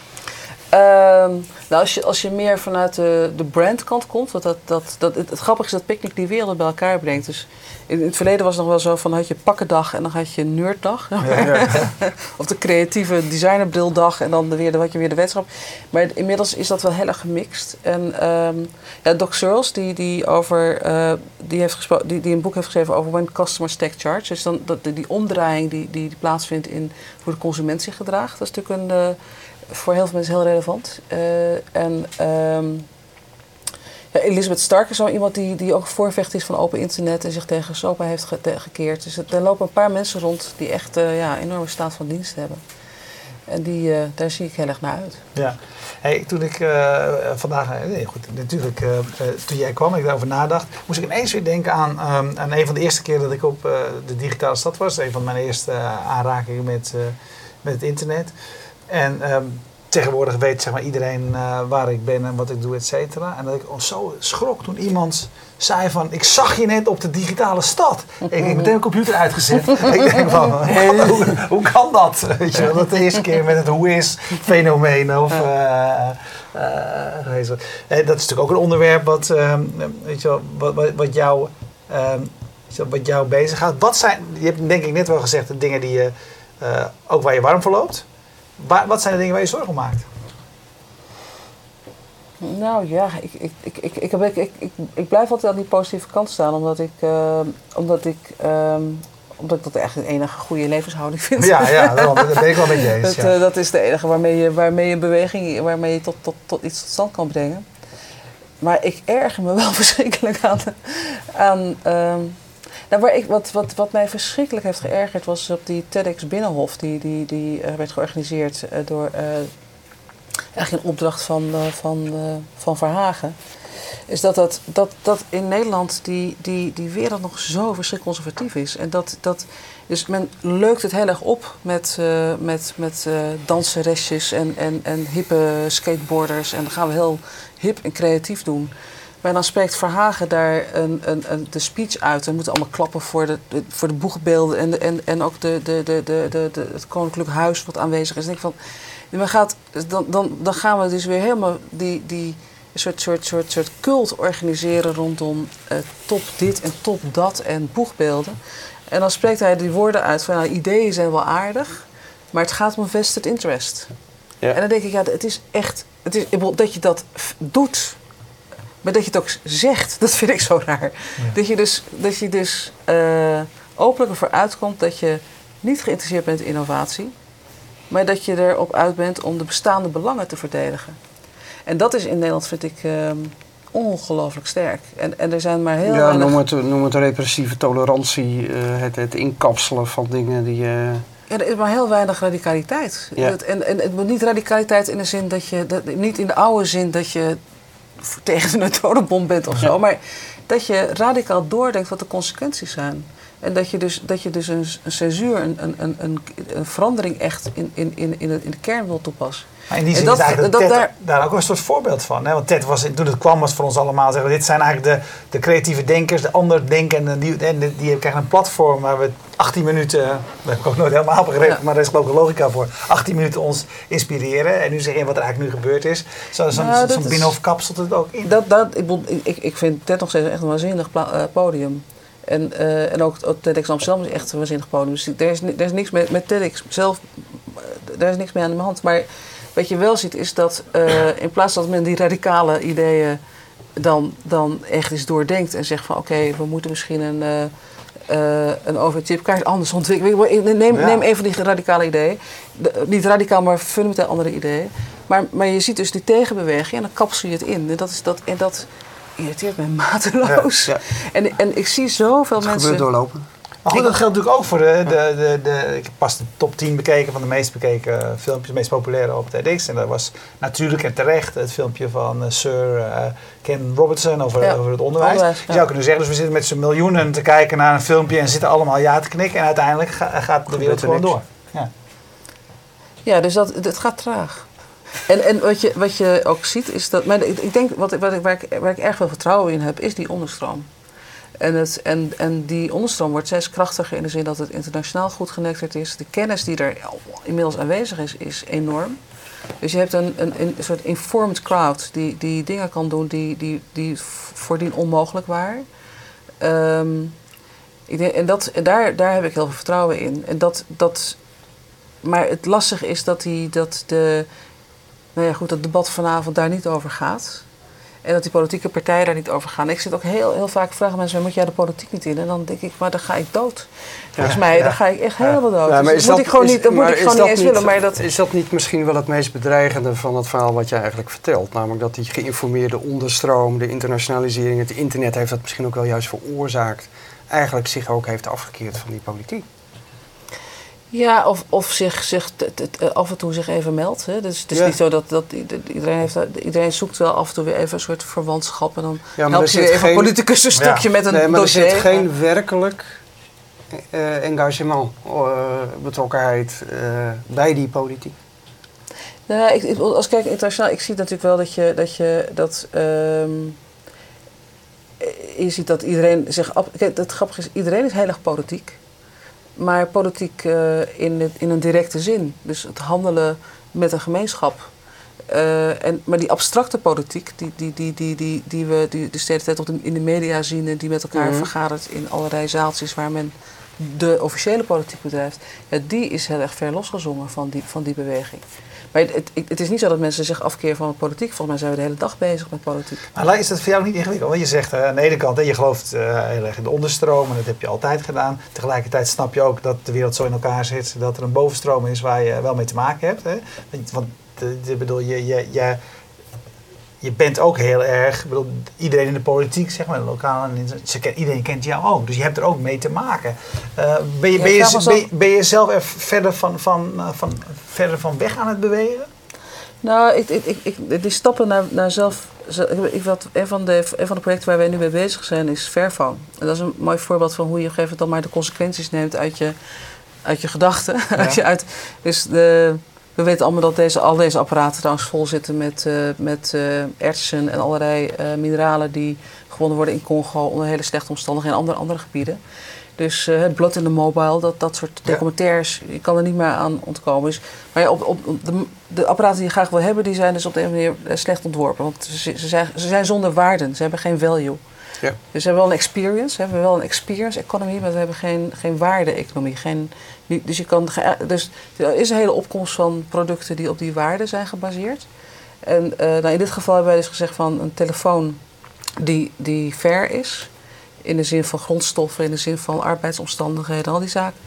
Ehm, nou, als je, als je meer vanuit de, de brandkant komt, want dat, dat, dat, het, het grappige is dat Picnic die werelden bij elkaar brengt. Dus in, in het verleden was het nog wel zo van had je pakkendag en dan had je nerddag. of de creatieve designerbrildag en dan de weer, de, had je weer de wetenschap. Maar inmiddels is dat wel heel erg gemixt. En ehm, ja, Doc Searles, die, die, over, eh, die, heeft die, die een boek heeft geschreven over When Customers Take Charge. Dus dan, dat, die, die omdraaiing die, die, die plaatsvindt in hoe de consument zich gedraagt. Dat is natuurlijk een... eh, voor heel veel mensen heel relevant. Eh, en ehm, ja, Elizabeth Stark is zo iemand die, die ook voorvecht is van open internet en zich tegen SOPA heeft gekeerd. Dus er lopen een paar mensen rond die echt eh ja, enorme staat van dienst hebben. En die, eh, daar zie ik heel erg naar uit. Ja, hey, toen ik vandaag, nee, goed, natuurlijk, toen jij kwam en ik daarover nadacht, moest ik ineens weer denken aan, ehm, aan een van de eerste keren dat ik op de digitale stad was. Een van mijn eerste aanrakingen met, met het internet. En ehm, tegenwoordig weet zeg maar, iedereen eh, waar ik ben en wat ik doe, et cetera. En dat ik al zo schrok toen iemand zei van, ik zag je net op de digitale stad. ik heb meteen een computer uitgezet. ik denk van, hoe, hoe kan dat? Weet je wel, dat de eerste keer met het hoe is fenomeen of... eh, eh, dat is natuurlijk ook een onderwerp wat, ehm, weet je wel, wat, wat, wat jou, ehm, wat jou bezighoudt. Wat zijn, je hebt denk ik net wel gezegd, de dingen die je, ook waar je warm voor loopt. Waar, wat zijn de dingen waar je zorgen om maakt? Nou ja, ik, ik, ik, ik, ik, heb- ik, ik, ik, ik blijf altijd aan die positieve kant staan, omdat ik, eh, omdat ik, ehm, omdat ik dat echt een enige goede levenshouding vind. Ja, ja dat ben ik wel met je eens. Dat, eh, dat is de enige waarmee je, waarmee je beweging, waarmee je tot, tot, tot iets tot stand kan brengen. Maar ik erger me wel verschrikkelijk aan. aan ehm, nou, wat, wat, mij verschrikkelijk heeft geërgerd was op die TEDx Binnenhof. Die, die, die eh, werd georganiseerd eh, door. eh eigenlijk een opdracht van, van, van Verhagen. is dat, dat, dat, dat in Nederland die, die, die wereld nog zo verschrikkelijk conservatief is. En dat, dat, dus men leukt het heel erg op met, uh, met, met uh, danseresjes en, en, en hippe skateboarders. En dan gaan we heel hip en creatief doen. Maar dan spreekt Verhagen daar een, een, een, de speech uit. En moeten allemaal klappen voor de, de, voor de boegbeelden en, de, en, en ook de, de, de, de, de, het Koninklijk Huis wat aanwezig is. En ik van, men gaat, dan, dan, dan gaan we dus weer helemaal die, die soort, soort, soort, soort cult organiseren rondom uh, top dit en top dat en boegbeelden. En dan spreekt hij die woorden uit van nou, ideeën zijn wel aardig, maar het gaat om vested interest. Ja. En dan denk ik, ja, het is echt, het is, dat je dat doet, maar dat je het ook zegt, dat vind ik zo raar. Dat je dus, dat je dus uh, openlijk ervoor uitkomt dat je niet geïnteresseerd bent in innovatie, maar dat je erop uit bent om de bestaande belangen te verdedigen. En dat is in Nederland, vind ik, um, ongelooflijk sterk. En, en er zijn maar heel ja, weinig... noem het, noem het repressieve tolerantie, uh, het, het inkapselen van dingen die... Uh... Ja, er is maar heel weinig radicaliteit. Ja. En, en het moet niet radicaliteit in de zin dat je... Dat, niet in de oude zin dat je tegen de neutronenbom bent of zo. Maar dat je radicaal doordenkt wat de consequenties zijn. En dat je dus, dat je dus een, een censuur, een, een, een, een verandering echt in, in, in, in, de, in de kern wil toepassen. Maar in die zin dat, is eigenlijk dat, Ted daar, daar, ook een soort voorbeeld van. Hè? Want Ted was, toen het kwam was voor ons allemaal zeggen, dit zijn eigenlijk de, de creatieve denkers, de andere denken. En die, die, die krijgen een platform waar we 18 minuten, dat heb ik ook nooit helemaal begrepen, ja. maar daar is geloof ik een logica voor. 18 minuten ons inspireren. En nu zeg je wat er eigenlijk nu gebeurd is. Zo'n zo, nou, zo Binnenhof kapselt het ook in. Dat, dat, ik, ik, ik vind Ted nog steeds echt een waanzinnig uh, podium. En, uh, en ook, ook TEDx Amsterdam is echt een waanzinnig podium. Dus er is, er is niks met, met TEDx zelf, daar is niks mee aan de hand. Maar wat je wel ziet is dat uh, in plaats dat men die radicale ideeën dan, dan echt eens doordenkt en zegt van oké, okay, we moeten misschien een, uh, uh, een overchipkaart anders ontwikkelen. Neem, ja. neem even die radicale ideeën. De, niet radicaal, maar fundamenteel andere ideeën. Maar, maar je ziet dus die tegenbeweging en dan kapsel je het in. En dat, is dat, en dat irriteert mij mateloos. Ja, ja. En, en ik zie zoveel het mensen... gebeurt doorlopen. Maar goed, dat geldt natuurlijk ook voor de, de, de, de, Ik heb pas de top 10 bekeken van de meest bekeken filmpjes, de meest populaire op TEDx. En dat was natuurlijk en terecht het filmpje van uh, Sir uh, Ken Robertson over, ja. over het onderwijs. onderwijs Je zou kunnen zeggen, dus we zitten met z'n miljoenen te kijken naar een filmpje en zitten allemaal ja te knikken. En uiteindelijk ga, gaat de wereld gewoon door. Ja, ja dus dat, het gaat traag. En, en wat, je, wat je ook ziet is dat. Maar ik, ik denk, wat, wat ik, waar, ik, waar ik erg veel vertrouwen in heb, is die onderstroom. En, het, en, en die onderstroom wordt steeds krachtiger in de zin dat het internationaal goed genecterd is. De kennis die er inmiddels aanwezig is, is enorm. Dus je hebt een, een, een soort informed crowd die, die dingen kan doen die, die, die voordien onmogelijk waren. Um, ik denk, en dat, daar, daar heb ik heel veel vertrouwen in. En dat, dat, maar het lastige is dat, die, dat de, nou ja, goed, het debat vanavond daar niet over gaat. En dat die politieke partijen daar niet over gaan. Ik zit ook heel, heel vaak vragen mensen, moet jij de politiek niet in? En dan denk ik, maar dan ga ik dood. Volgens ja, mij, ja. dan ga ik echt helemaal dood. Ja, dus dat moet ik gewoon niet, dat moet ik gewoon niet eens willen. Maar dat... Is dat niet misschien wel het meest bedreigende van het verhaal wat jij eigenlijk vertelt? Namelijk dat die geïnformeerde onderstroom, de internationalisering, het internet heeft dat misschien ook wel juist veroorzaakt. Eigenlijk zich ook heeft afgekeerd van die politiek. Ja, of, of zich, zich t, t, t, af en toe zich even meldt. Hè. Dus het is ja. niet zo dat, dat iedereen, heeft, iedereen zoekt wel af en toe weer even een soort verwantschap. En dan ja, helpt je weer even geen, politicus een stukje ja. met een nee, maar dossier. er zit geen werkelijk uh, engagement, uh, betrokkenheid uh, bij die politiek. Nou, ik, als ik kijk internationaal, ik zie natuurlijk wel dat je dat... Je, dat um, je ziet dat iedereen zich... Kijk, het grappige is, iedereen is heel erg politiek. Maar politiek uh, in, het, in een directe zin. Dus het handelen met een gemeenschap. Uh, en, maar die abstracte politiek, die, die, die, die, die, die we die de hele tijd in de media zien en die met elkaar mm -hmm. vergadert in allerlei zaaltjes waar men de officiële politiek bedrijft, ja, die is heel erg ver losgezongen van die, van die beweging. Maar het, het, is niet zo dat mensen zich afkeren van politiek. Volgens mij zijn we de hele dag bezig met politiek. Maar is dat voor jou niet ingewikkeld? Want je zegt uh, aan de ene kant, je gelooft uh, heel erg in de onderstroom en dat heb je altijd gedaan. Tegelijkertijd snap je ook dat de wereld zo in elkaar zit dat er een bovenstroom is waar je wel mee te maken hebt. Hè? Want ik bedoel, je, je, je je bent ook heel erg, bedoel, iedereen in de politiek, zeg maar, lokaal, iedereen kent jou ook. Dus je hebt er ook mee te maken. Uh, ben, je, ben, je, ben, ben, je zelf er verder van, van, van, verder van weg aan het bewegen? Nou, ik, ik, ik, die stappen naar, naar zelf. ze- Ik, wat, een, van de, een van de projecten waar wij nu mee bezig zijn is Fairphone. En dat is een mooi voorbeeld van hoe je op een gegeven moment dan maar de consequenties neemt uit je, uit je gedachten. Uit je, uit, dus de, we weten allemaal dat deze, al deze apparaten trouwens vol zitten met, eh, met eh, ertsen en allerlei eh, mineralen die gewonnen worden in Congo onder hele slechte omstandigheden en andere, andere gebieden. Dus het Blood in the Mobile, dat, dat soort Ja. documentaires, je kan er niet meer aan ontkomen. Dus, maar ja, op, op, de, de apparaten die je graag wil hebben, die zijn dus op de een of andere manier slecht ontworpen. Want ze, ze, zijn, ze zijn zonder waarden, ze hebben geen value. Ja. Dus we hebben wel een experience, we hebben wel een experience economy, maar we hebben geen, geen waarde-economie. Geen, dus, je kan, ge- dus er is een hele opkomst van producten die op die waarde zijn gebaseerd. En eh, nou, in dit geval hebben wij dus gezegd van een telefoon die, die fair is. In de zin van grondstoffen, in de zin van arbeidsomstandigheden, al die zaken.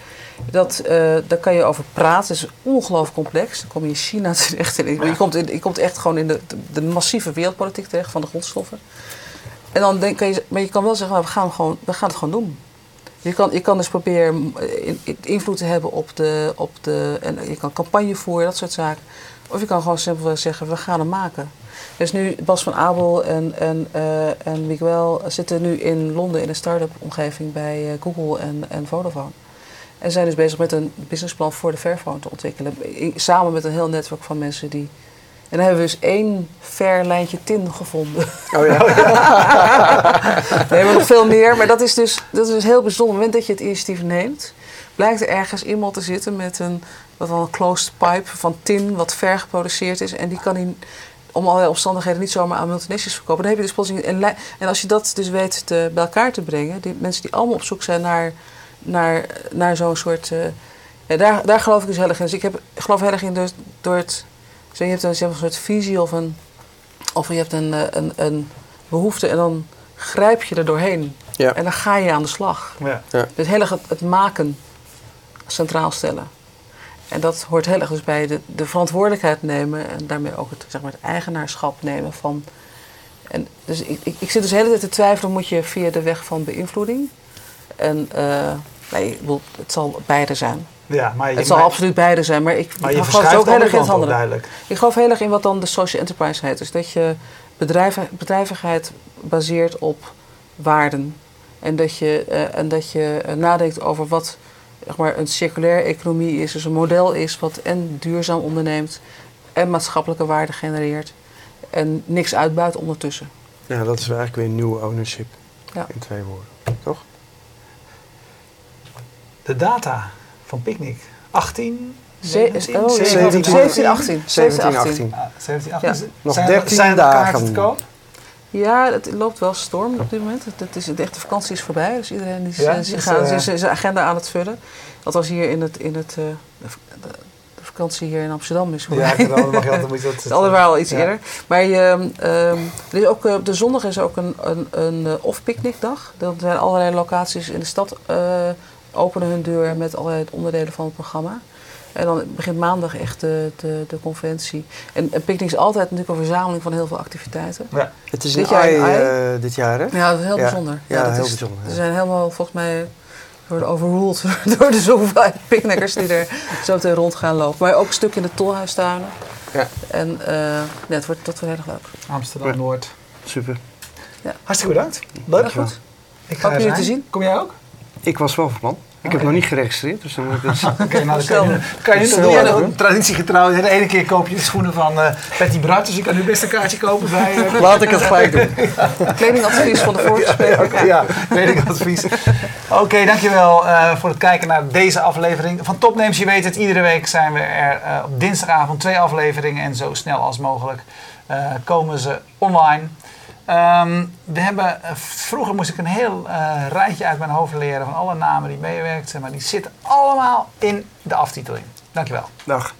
Dat, eh, daar kan je over praten. Het is ongelooflijk complex. Dan kom je in China terecht. En je, komt in, je komt echt gewoon in de, de, massieve wereldpolitiek terecht van de grondstoffen. En dan denk, kan je, maar je kan wel zeggen, nou, we, gaan gewoon, we gaan het gewoon doen. Je kan, je kan dus proberen in- invloed te hebben op de, op de. En je kan campagne voeren, dat soort zaken. Of je kan gewoon simpelweg zeggen, we gaan hem maken. Dus nu Bas van Abel en, en, eh, en Miguel zitten nu in Londen in een start-up omgeving bij eh, Google en, en Vodafone. En zijn dus bezig met een businessplan voor de Fairphone te ontwikkelen. Samen met een heel netwerk van mensen die. En dan hebben we dus één fair lijntje tin gevonden. Oh ja. We hebben nog veel meer, maar dat is dus, dat is dus heel bijzonder. Op het moment dat je het initiatief neemt, blijkt er ergens iemand te zitten met een, wat wel een closed pipe van tin, wat ver geproduceerd is. En die kan hij om allerlei omstandigheden niet zomaar aan multinationals verkopen. Dan heb je dus plotseling een lijn- En als je dat dus weet te, bij elkaar te brengen, die mensen die allemaal op zoek zijn naar, naar, naar zo'n soort. eh, ja, daar, daar geloof ik dus heel erg in. Dus ik, heb, geloof heel erg in door, door het. Zo, je hebt een, zeg maar, een soort visie of een. Of je hebt een, eh, een, een behoefte en dan grijp je er doorheen. Ja. En dan ga je aan de slag. Ja. Dus heel erg het, het maken centraal stellen. En dat hoort heel erg dus bij de, de verantwoordelijkheid nemen en daarmee ook het, zeg maar, het eigenaarschap nemen van. En dus ik, ik, ik zit dus de hele tijd te twijfelen, moet je via de weg van beïnvloeding? En eh, nee, het zal beide zijn. Ja, maar je, Het zal maar, absoluut beide zijn, maar ik, maar ik geloof ook heel erg in het duidelijk. Ik geloof heel erg in wat dan de social enterprise heet. Dus dat je bedrijven, bedrijvigheid baseert op waarden. En dat je, eh, en dat je eh, nadenkt over wat zeg maar, een circulaire economie is. Dus een model is wat en duurzaam onderneemt en maatschappelijke waarde genereert. En niks uitbuit ondertussen. ja, dat is eigenlijk weer nieuw ownership. Ja. In twee woorden. Toch? De data van Picnic. 18, Ze- 19, oh, 17, 17, 18. 17, 18. Ah, 17, 18. Ja. Is- Nog zijn, 13 zijn er kaarten dagen. te koop? Ja, het loopt wel storm op dit moment. Het, het is, de echte vakantie is voorbij, dus iedereen is, Ja, zich dus, aan- eh, is zijn agenda aan het vullen. Althans hier in, het, in het, eh, de, vakantie hier in Amsterdam is voorbij. Ja, dan mag je altijd, moet je dat... Het is altijd wel iets Ja. eerder. Maar je, ehm, er is ook, eh, op de zondag is ook een, een, een eh, off-picnicdag. Er zijn allerlei locaties in de stad eh, openen hun deur met allerlei onderdelen van het programma. En dan begint maandag echt de, de, de conventie. En een picknick is altijd natuurlijk een verzameling van heel veel activiteiten. Ja. Het is Dit een jaar AI in AI? eh, dit jaar, hè? Ja, dat is heel Ja. bijzonder. Ja, dat heel is- bijzonder, ja. Er zijn helemaal, volgens mij, worden overruled door de zoveel picknickers die er zo meteen rond gaan lopen. Maar ook een stuk in de tolhuistuinen. Ja. En eh, ja, het wordt, dat wordt heel erg leuk. Amsterdam-Noord. Super. Hartstikke bedankt. Leuk. Heel goed. Ik ga Hoop jullie te zien. Kom jij ook? Ik was wel van plan. Ik heb Oké. nog niet geregistreerd, dus dan moet ik dus... Oké, nou dan kan je, kan je nu hoor. Traditiegetrouw. De ene keer koop je de schoenen van eh Betty dus je kan nu best een kaartje kopen bij... eh, Laat ik het gelijk doen. Kledingadvies van de vorige spreker. ja, kledingadvies. Oké, dankjewel eh voor het kijken naar deze aflevering van Topnames. Je weet het, iedere week zijn we er eh, op dinsdagavond twee afleveringen en zo snel als mogelijk eh, komen ze online. Ehm, we hebben, eh, vroeger moest ik een heel eh, rijtje uit mijn hoofd leren van alle namen die meewerkten, maar die zitten allemaal in de aftiteling. Dankjewel. Dag.